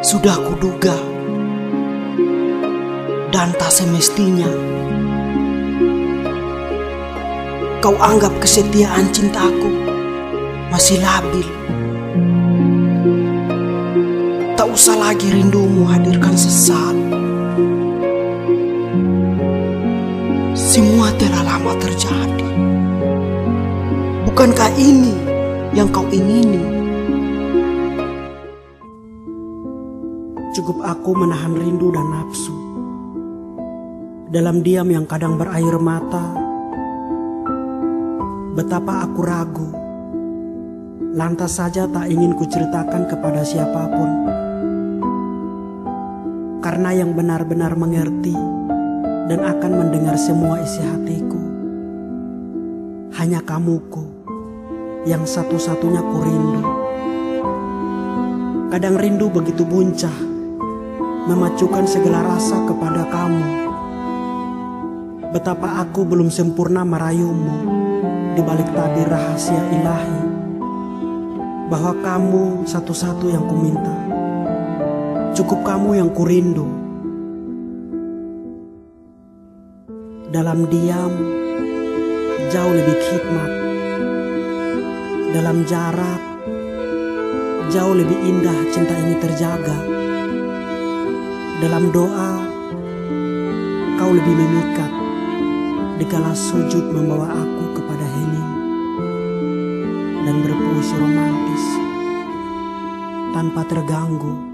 Sudah kuduga dan tak semestinya kau anggap kesetiaan cintaku masih labil. Tak usah lagi rindumu hadirkan sesaat. Semua telah lama terjadi. Bukankah ini yang kau ingini? Cukup aku menahan rindu dan nafsu. Dalam diam yang kadang berair mata, betapa aku ragu. Lantas saja tak ingin kuceritakan kepada siapa pun. Karena yang benar-benar mengerti dan akan mendengar semua isi hatiku. Hanya kamuku yang satu-satunya ku rindu. Kadang rindu begitu buncah, memacukan segala rasa kepada kamu. Betapa aku belum sempurna merayumu di balik tabir rahasia ilahi. Bahwa kamu satu-satu yang kuminta. Cukup kamu yang kurindu. Dalam diam, jauh lebih khidmat. Dalam jarak, jauh lebih indah cinta ini terjaga. Dalam doa, kau lebih memikat. Dikala sujud membawa aku kepada hening dan berpuisi romantis tanpa terganggu.